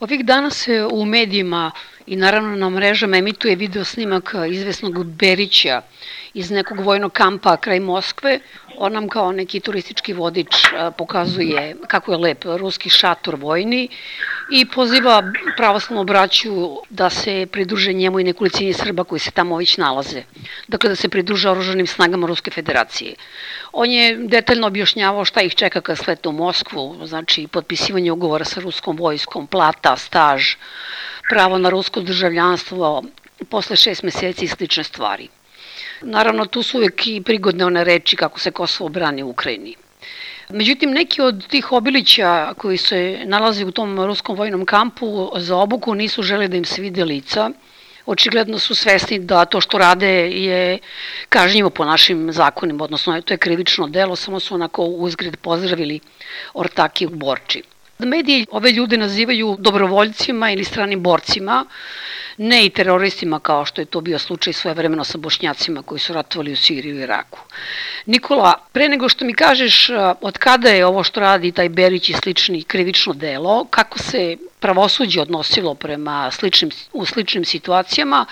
Ovih dana se u medijima i naravno na mrežama emituje video snimak izvesnog Berića iz nekog vojnog kampa kraj Moskve. On nam kao neki turistički vodič pokazuje kako je lep ruski šator vojni i poziva pravoslavnu braću da se pridruže njemu i nekolicini Srba koji se tamo već nalaze. Dakle, da se pridruže oružanim snagama Ruske federacije. On je detaljno objašnjavao šta ih čeka kad slete u Moskvu, znači potpisivanje ugovora sa ruskom vojskom, plata, staž, pravo na rusko državljanstvo posle šest meseci i slične stvari. Naravno, tu su uvek i prigodne one reči kako se Kosovo brani u Ukrajini. Međutim, neki od tih obilića koji se nalaze u tom ruskom vojnom kampu za obuku nisu žele da im se vide lica. Očigledno su svesni da to što rade je kažnjivo po našim zakonima, odnosno to je krivično delo, samo su onako uzgred pozdravili ortaki u Borči. Mediji ove ljude nazivaju dobrovoljcima ili stranim borcima, ne i teroristima kao što je to bio slučaj svoje vremeno sa bošnjacima koji su ratovali u Siriju i Iraku. Nikola, pre nego što mi kažeš od kada je ovo što radi taj Berić i slični krivično delo, kako se pravosuđe odnosilo prema sličnim, u sličnim situacijama,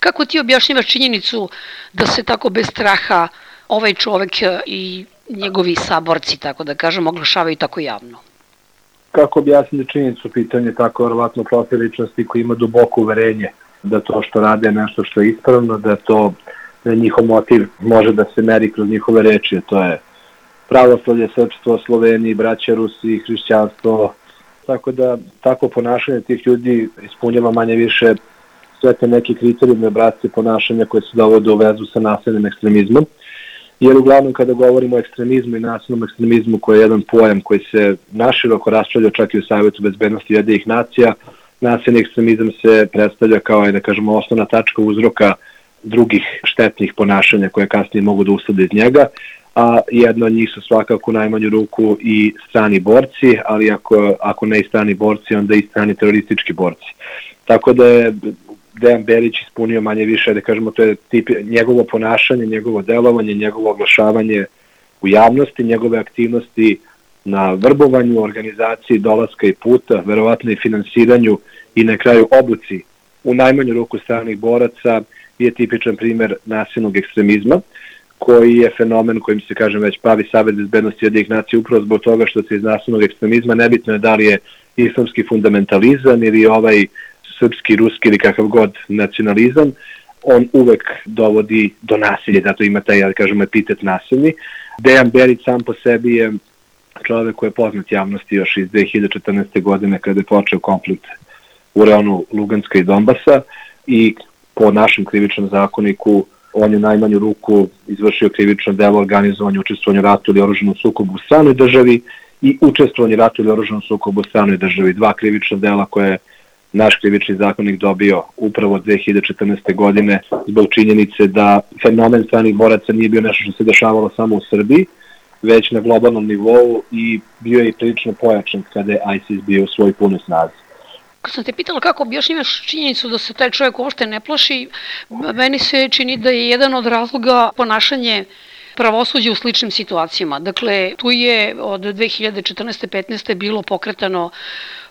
kako ti objašnjavaš činjenicu da se tako bez straha ovaj čovek i njegovi saborci, tako da kažem, oglašavaju tako javno? Kako objasniti činjenicu pitanje tako verovatno profil ličnosti koji ima duboko uverenje da to što rade je nešto što je ispravno, da to da njihov motiv može da se meri kroz njihove reči, to je pravoslavlje, srpstvo, Sloveniji, braća Rusi, hrišćanstvo, tako da tako ponašanje tih ljudi ispunjava manje više sve te neke kriterijume bratske ponašanja koje se dovode u vezu sa nasilnim ekstremizmom jer uglavnom kada govorimo o ekstremizmu i nasilnom ekstremizmu koji je jedan pojam koji se naširoko raspravlja čak i u Savjetu bezbednosti jednih nacija, nasilni ekstremizam se predstavlja kao da kažemo, osnovna tačka uzroka drugih štetnih ponašanja koje kasnije mogu da uslede iz njega, a jedno od njih su svakako najmanju ruku i strani borci, ali ako, ako ne i strani borci, onda i strani teroristički borci. Tako da je Dejan Berić ispunio manje više, da kažemo, to je tip, njegovo ponašanje, njegovo delovanje, njegovo oglašavanje u javnosti, njegove aktivnosti na vrbovanju, organizaciji dolaska i puta, verovatno i finansiranju i na kraju obuci u najmanju ruku stranih boraca je tipičan primer nasilnog ekstremizma koji je fenomen kojim se, kažem, već bavi Savet bezbednosti jednih nacija upravo zbog toga što se iz nasilnog ekstremizma nebitno je da li je islamski fundamentalizam ili ovaj srpski, ruski ili kakav god nacionalizam, on uvek dovodi do nasilja, zato ima taj, ja da kažem, epitet nasilni. Dejan Berić sam po sebi je čovek koji je poznat javnosti još iz 2014. godine kada je počeo konflikt u reonu Luganska i Donbasa i po našem krivičnom zakoniku on je najmanju ruku izvršio krivično delo organizovanje učestvovanja ratu ili oruženom sukobu u stranoj državi i učestvovanje ratu ili oruženom sukobu u stranoj državi. Dva krivična dela koje naš krivični zakonik dobio upravo 2014. godine zbog činjenice da fenomen stranih boraca nije bio nešto što se dešavalo samo u Srbiji, već na globalnom nivou i bio je i prilično pojačan kada je ISIS bio u svoj punoj snazi. Kad sam te pitala kako objašnjavaš činjenicu da se taj čovjek uopšte ne plaši, meni se čini da je jedan od razloga ponašanje pravosuđe u sličnim situacijama. Dakle, tu je od 2014. 15. bilo pokretano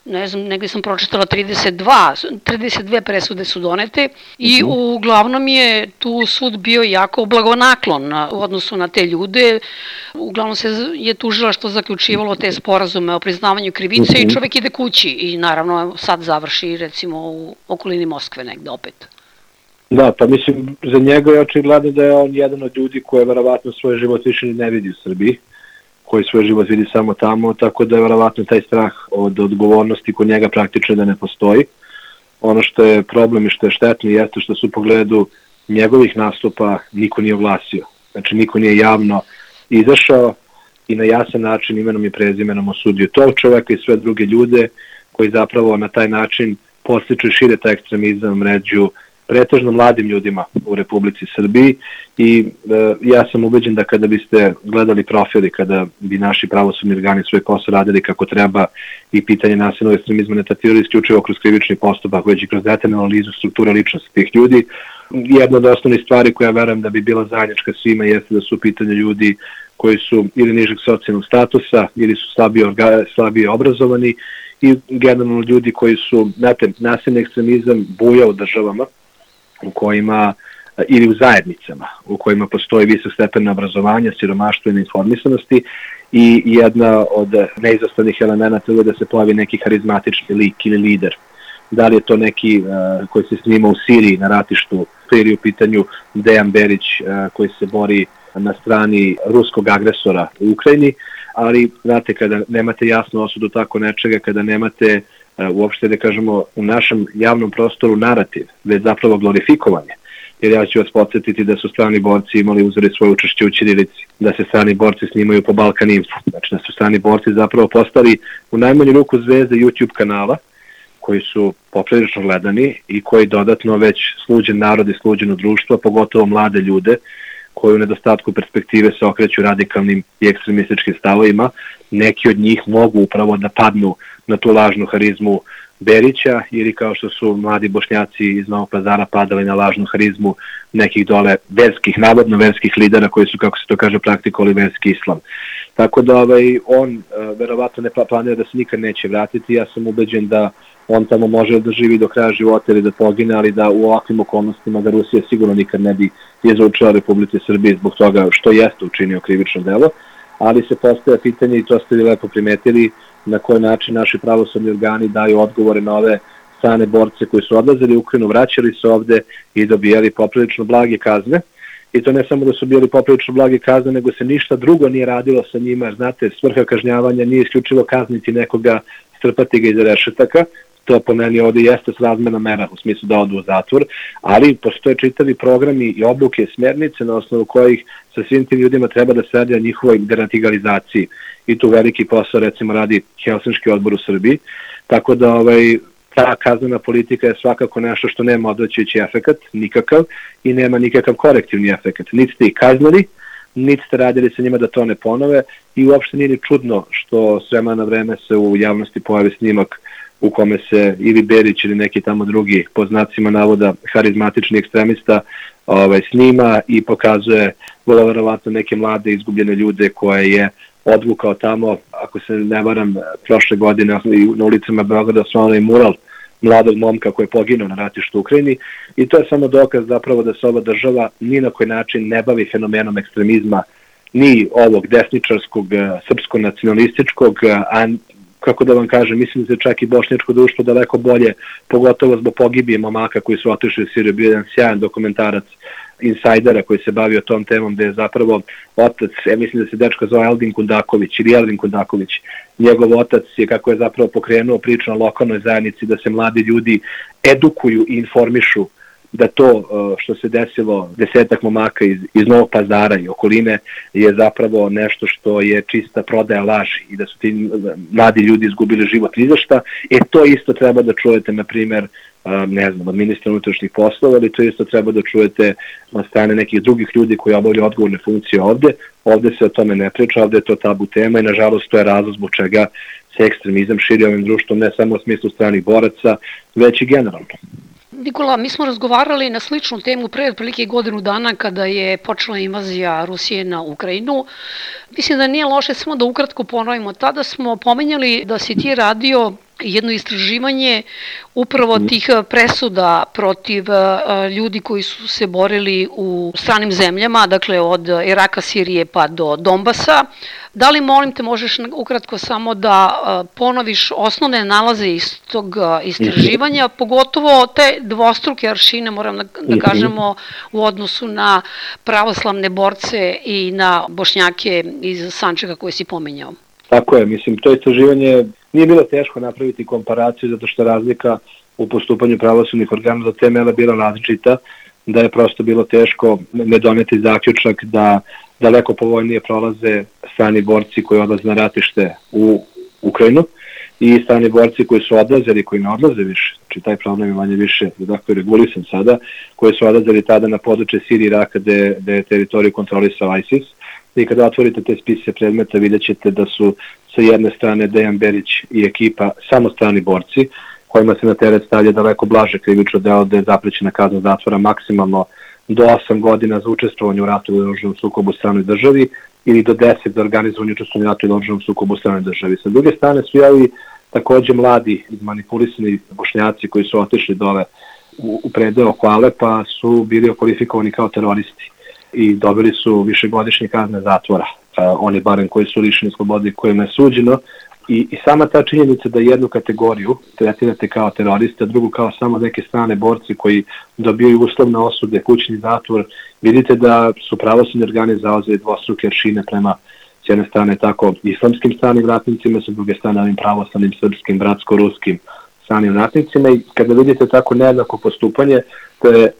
ne znam, negde sam pročitala 32, 32 presude su donete i mhm. uglavnom je tu sud bio jako blagonaklon u odnosu na te ljude. Uglavnom se je tužila što zaključivalo te sporazume o priznavanju krivice i mhm. čovek ide kući i naravno sad završi recimo u okolini Moskve negde opet. Da, pa mislim, za njega je očigledno da je on jedan od ljudi koje verovatno svoj život više ne vidi u Srbiji. Koji svoj život vidi samo tamo, tako da je verovatno taj strah od odgovornosti kod njega praktično da ne postoji. Ono što je problem i što je štetno jeste što su u pogledu njegovih nastupa niko nije oglasio. Znači niko nije javno izašao i na jasan način imenom i prezimenom osudio tog čoveka i sve druge ljude koji zapravo na taj način postiču i šire taj ekstremizam među pretežno mladim ljudima u Republici Srbiji i e, ja sam ubeđen da kada biste gledali profili, kada bi naši pravosudni organi svoj posao radili kako treba i pitanje nasilnog ekstremizma ne tatirali isključivo kroz krivični postupak, već i kroz detaljnu analizu strukture ličnosti tih ljudi, jedna od osnovnih stvari koja verujem da bi bila zajednička svima jeste da su pitanje ljudi koji su ili nižeg socijalnog statusa ili su slabije, orga, slabije obrazovani i generalno ljudi koji su, znate, nasilni ekstremizam buja u državama u kojima ili u zajednicama u kojima postoji visok stepen obrazovanja, siromaštva i neinformisanosti i jedna od neizostavnih elemenata je da se pojavi neki harizmatični lik ili lider. Da li je to neki uh, koji se snima u Siriji na ratištu, ili u pitanju Dejan Berić uh, koji se bori na strani ruskog agresora u Ukrajini, ali znate kada nemate jasnu osudu tako nečega, kada nemate uopšte da kažemo u našem javnom prostoru narativ, već zapravo glorifikovanje. Jer ja ću vas podsjetiti da su strani borci imali uzori svoje učešće u Čirilici, da se strani borci snimaju po Balkan znači da su strani borci zapravo postali u najmanju ruku zvezde YouTube kanala, koji su poprilično gledani i koji dodatno već sluđen narod i sluđeno društvo, pogotovo mlade ljude, koji u nedostatku perspektive se okreću radikalnim i ekstremističkim stavovima, neki od njih mogu upravo da padnu na tu lažnu harizmu Berića ili kao što su mladi bošnjaci iz Novog pazara padali na lažnu harizmu nekih dole verskih, navodno verskih lidera koji su, kako se to kaže, praktikovali verski islam. Tako da ovaj, on uh, verovatno ne planira da se nikad neće vratiti, ja sam ubeđen da on tamo može da živi do kraja života ili da pogine, ali da u ovakvim okolnostima da Rusija sigurno nikad ne bi izručila Republike Srbije zbog toga što jeste učinio krivično delo, ali se postaje pitanje i to ste lepo primetili, na koji način naši pravosudni organi daju odgovore na ove strane borce koji su odlazili u Ukrajinu, vraćali se ovde i dobijali poprilično blage kazne. I to ne samo da su bili poprilično blage kazne, nego se ništa drugo nije radilo sa njima, znate, svrha kažnjavanja nije isključivo kazniti nekoga, strpati ga iz rešetaka, to po meni ovde jeste srazmena mera u smislu da odu u zatvor, ali postoje čitavi programi i obuke, smernice na osnovu kojih sa svim tim ljudima treba da se radi o njihovoj denatigalizaciji i tu veliki posao recimo radi Helsinški odbor u Srbiji, tako da ovaj, ta kaznena politika je svakako nešto što nema odvraćajući efekat, nikakav, i nema nikakav korektivni efekat. Niti ste ih kaznili, niti ste radili sa njima da to ne ponove i uopšte nije ni čudno što s vremena na vreme se u javnosti pojavi snimak u kome se ili Berić ili neki tamo drugi po znacima navoda harizmatični ekstremista ovaj, snima i pokazuje vrlo verovatno neke mlade izgubljene ljude koje je odvukao tamo, ako se ne varam, prošle godine na ulicama Beograda osvano i mural mladog momka koji je poginuo na ratištu u Ukrajini. I to je samo dokaz zapravo da se ova država ni na koji način ne bavi fenomenom ekstremizma ni ovog desničarskog, srpsko-nacionalističkog, a kako da vam kažem, mislim da se čak i bošnjačko društvo daleko bolje, pogotovo zbog pogibije momaka koji su otišli u Siriju, bio jedan sjajan dokumentarac insajdera koji se bavio tom temom, gde je zapravo otac, ja mislim da se dečka zove Eldin Kundaković ili Eldin Kundaković, njegov otac je kako je zapravo pokrenuo priču na lokalnoj zajednici da se mladi ljudi edukuju i informišu da to uh, što se desilo desetak momaka iz, iz Novog pazara i okoline je zapravo nešto što je čista prodaja laži i da su ti mladi ljudi izgubili život ni za. E to isto treba da čujete, na primer, uh, ne znam, od ministra unutrašnjih poslova, ali to isto treba da čujete od strane nekih drugih ljudi koji obavljaju odgovorne funkcije ovde. Ovde se o tome ne priča, ovde je to tabu tema i nažalost to je razlog zbog čega se ekstremizam širi ovim društvom ne samo u smislu stranih boraca, već i generalno. Nikola, mi smo razgovarali na sličnu temu pre otprilike godinu dana kada je počela invazija Rusije na Ukrajinu. Mislim da nije loše samo da ukratko ponovimo. Tada smo pomenjali da si ti radio jedno istraživanje upravo mhm. tih presuda protiv ljudi koji su se borili u stranim zemljama, dakle od Iraka, Sirije pa do Donbasa. Da li, molim te, možeš ukratko samo da ponoviš osnovne nalaze iz tog istraživanja, mhm. pogotovo te dvostruke aršine, moram da, da mhm. kažemo, u odnosu na pravoslavne borce i na bošnjake iz Sančeka koje si pomenjao? Tako je, mislim, to istraživanje nije bilo teško napraviti komparaciju zato što razlika u postupanju pravosudnih organa do te mele bila različita, da je prosto bilo teško ne doneti zaključak da daleko povoljnije prolaze strani borci koji odlaze na ratište u Ukrajinu i strani borci koji su odlazili, koji ne odlaze više, znači taj problem je manje više dakle, regulisan sada, koji su odlazili tada na područje Sirije i Iraka gde, gde je teritoriju kontrolisao ISIS, i kada otvorite te spise predmeta vidjet ćete da su sa jedne strane Dejan Berić i ekipa samo strani borci, kojima se na teret stavlja daleko blaže krivično delo da je zaprećena kazna zatvora maksimalno do 8 godina za učestvovanje u ratu i oružanom sukobu u stranoj državi ili do 10 za organizovanje učestvovanje u ratu i oružanom sukobu u stranoj državi. Sa druge strane su javi takođe mladi izmanipulisani bošnjaci koji su otišli dole u, u predeo Hvale pa su bili okvalifikovani kao teroristi i dobili su višegodišnje kazne zatvora. oni barem koji su lišeni slobode kojima je suđeno I, I sama ta činjenica da jednu kategoriju tretirate kao teroriste, a drugu kao samo neke strane borci koji dobijaju uslovne osude, kućni zatvor, vidite da su pravosudni organi zauzeli dvostruke aršine prema s jedne strane tako islamskim stranim ratnicima, sa druge strane ovim pravoslavnim srpskim, bratsko-ruskim stranim ratnicima i kada vidite tako nejednako postupanje, to je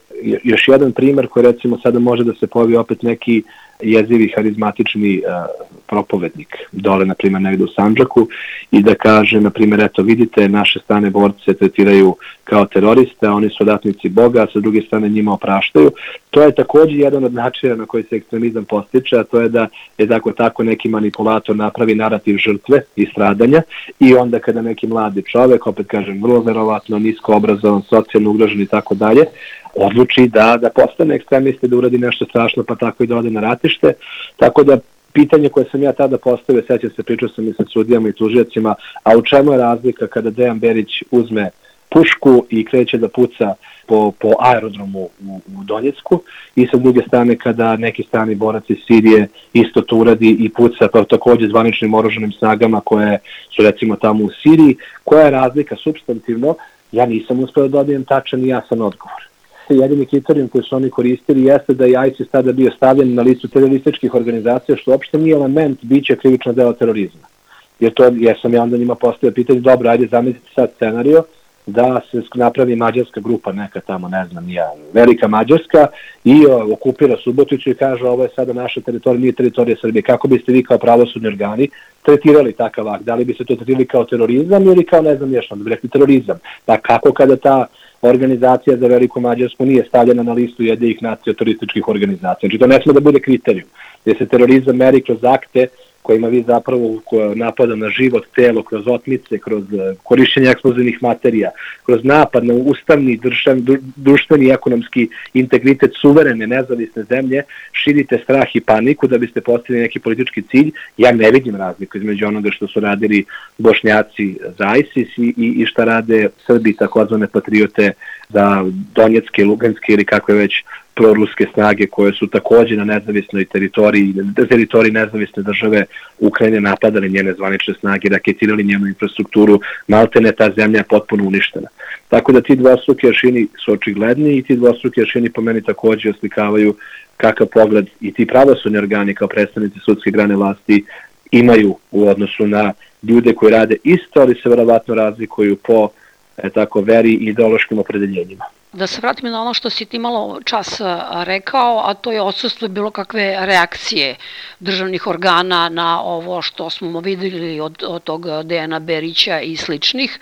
još jedan primer koji recimo sada može da se pojavi opet neki jezivi harizmatični uh, propovednik dole, na primjer, negde u Sanđaku i da kaže, na primjer, eto, vidite, naše strane borce tretiraju kao teroriste, a oni su odatnici Boga, a sa druge strane njima opraštaju. To je takođe jedan od načina na koji se ekstremizam postiče, a to je da je tako tako neki manipulator napravi narativ žrtve i stradanja i onda kada neki mladi čovek, opet kažem, vrlo verovatno, nisko obrazovan, socijalno ugrožen i tako dalje, odluči da, da postane ekstremiste, da uradi nešto strašno, pa tako i da ode na ratište. Tako da pitanje koje sam ja tada postavio, sećam se, pričao sam i sa sudijama i tužijacima, a u čemu je razlika kada Dejan Berić uzme pušku i kreće da puca po, po aerodromu u, u Donjecku i sa druge strane kada neki strani borac iz Sirije isto to uradi i puca pa takođe zvaničnim oruženim snagama koje su recimo tamo u Siriji, koja je razlika substantivno, ja nisam uspeo da dobijem tačan i jasan odgovor jedini kriterijum koji su oni koristili jeste da je ISIS tada bio stavljen na listu terorističkih organizacija, što uopšte nije element biće krivično deo terorizma. Jer to, jer sam ja onda njima postavio pitanje, dobro, ajde zamislite sad scenario, da se napravi mađarska grupa, neka tamo, ne znam, ja, velika mađarska, i o, okupira Subotiću i kaže ovo je sada naša teritorija, nije teritorija Srbije. Kako biste vi kao pravosudni organi tretirali takav akt? Da li biste to tretirali kao terorizam ili kao, ne znam, još, onda bi rekli terorizam? Pa kako kada ta organizacija za Veliku Mađarsku nije stavljena na listu jednih nacija turističkih organizacija. Znači to ne sme da bude kriterijum, gde se terorizam meri kroz akte kojima vi zapravo napada na život, telo, kroz otmice, kroz e, korišćenje eksplozivnih materija, kroz napad na ustavni, društveni i ekonomski integritet suverene, nezavisne zemlje, širite strah i paniku da biste postigli neki politički cilj, ja ne vidim razliku između onoga što su radili bošnjaci za ISIS i, i, i šta rade Srbi, takozvane patriote za Donjetske, Luganske ili kakve već proruske snage koje su takođe na nezavisnoj teritoriji, teritoriji nezavisne države Ukrajine napadali njene zvanične snage, raketirali njenu infrastrukturu, maltene ta zemlja je potpuno uništena. Tako da ti dva struke aršini su očigledni i ti dva struke aršini po meni takođe oslikavaju kakav pogled i ti pravosudni organi kao predstavnici sudske grane vlasti imaju u odnosu na ljude koji rade isto, ali se verovatno razlikuju po e, tako veri i ideološkim opredeljenjima. Da se vratim na ono što si ti malo čas rekao, a to je odsustvo bilo kakve reakcije državnih organa na ovo što smo videli od, od tog Dejana Berića i sličnih.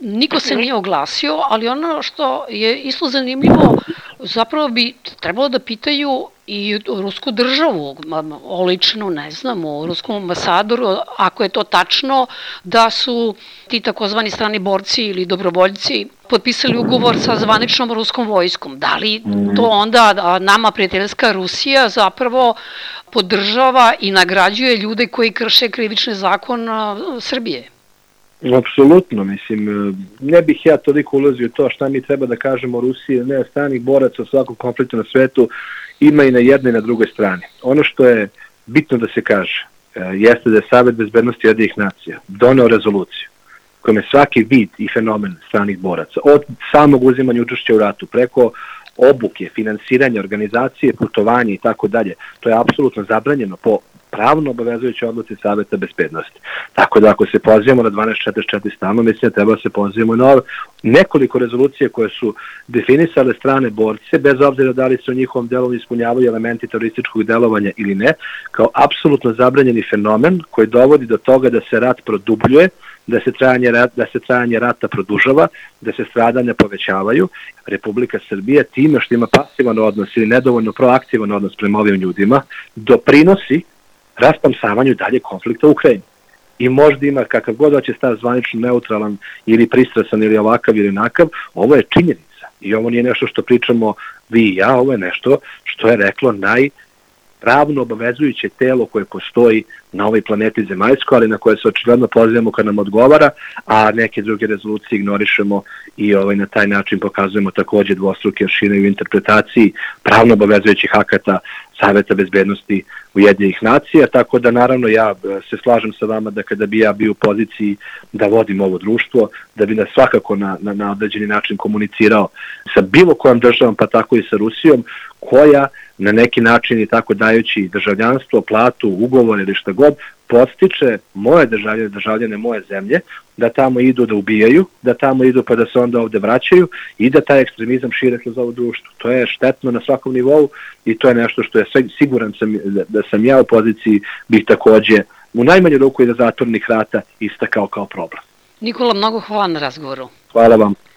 Niko se nije oglasio, ali ono što je isto zanimljivo, zapravo bi trebalo da pitaju i rusku državu, olično, ne znam, u ruskom ambasadoru, ako je to tačno, da su ti takozvani strani borci ili dobrovoljci potpisali ugovor sa zvaničnom ruskom vojskom. Da li to onda nama prijateljska Rusija zapravo podržava i nagrađuje ljude koji krše krivični zakon Srbije? Apsolutno, mislim, ne bih ja toliko ulazio to šta mi treba da kažemo Rusiji, ne stranih boraca u svakom konfliktu na svetu, ima i na jednoj i na drugoj strani. Ono što je bitno da se kaže, e, jeste da je Savet bezbednosti jednih nacija doneo rezoluciju kojom je svaki vid i fenomen stranih boraca, od samog uzimanja učešća u ratu, preko obuke, finansiranja, organizacije, putovanja i tako dalje, to je apsolutno zabranjeno po pravno obavezujuće odluci Saveta bezbednosti. Tako da ako se pozivamo na 1244 stalno, mislim da treba da se pozivamo na nekoliko rezolucije koje su definisale strane borce, bez obzira da li se u njihovom delom ispunjavaju elementi terorističkog delovanja ili ne, kao apsolutno zabranjeni fenomen koji dovodi do toga da se rat produbljuje, da se trajanje, da se trajanje rata produžava, da se stradanja povećavaju. Republika Srbija time što ima pasivan odnos ili nedovoljno proaktivan odnos prema ovim ljudima, doprinosi savanju dalje konflikta u Ukrajini. I možda ima kakav god hoće stav zvanično neutralan ili pristrasan ili ovakav ili nakav, ovo je činjenica. I ovo nije nešto što pričamo vi i ja, ovo je nešto što je reklo naj pravno obavezujuće telo koje postoji na ovoj planeti zemaljsko, ali na koje se očigledno pozivamo kad nam odgovara, a neke druge rezolucije ignorišemo i ovaj, na taj način pokazujemo takođe dvostruke aršine u interpretaciji pravno obavezujućih akata Saveta bezbednosti Ujedinjenih nacija, tako da naravno ja e, se slažem sa vama da kada bi ja bio u poziciji da vodim ovo društvo, da bi nas svakako na, na, na određeni način komunicirao sa bilo kojom državom, pa tako i sa Rusijom, koja na neki način i tako dajući državljanstvo, platu, ugovor ili šta god, postiče moje državljane, državljane moje zemlje, da tamo idu da ubijaju, da tamo idu pa da se onda ovde vraćaju i da taj ekstremizam šire kroz ovo društvo. To je štetno na svakom nivou i to je nešto što je siguran sam da sam ja u poziciji bih takođe u najmanju ruku i da zatvornih rata istakao kao problem. Nikola, mnogo hvala na razgovoru. Hvala vam.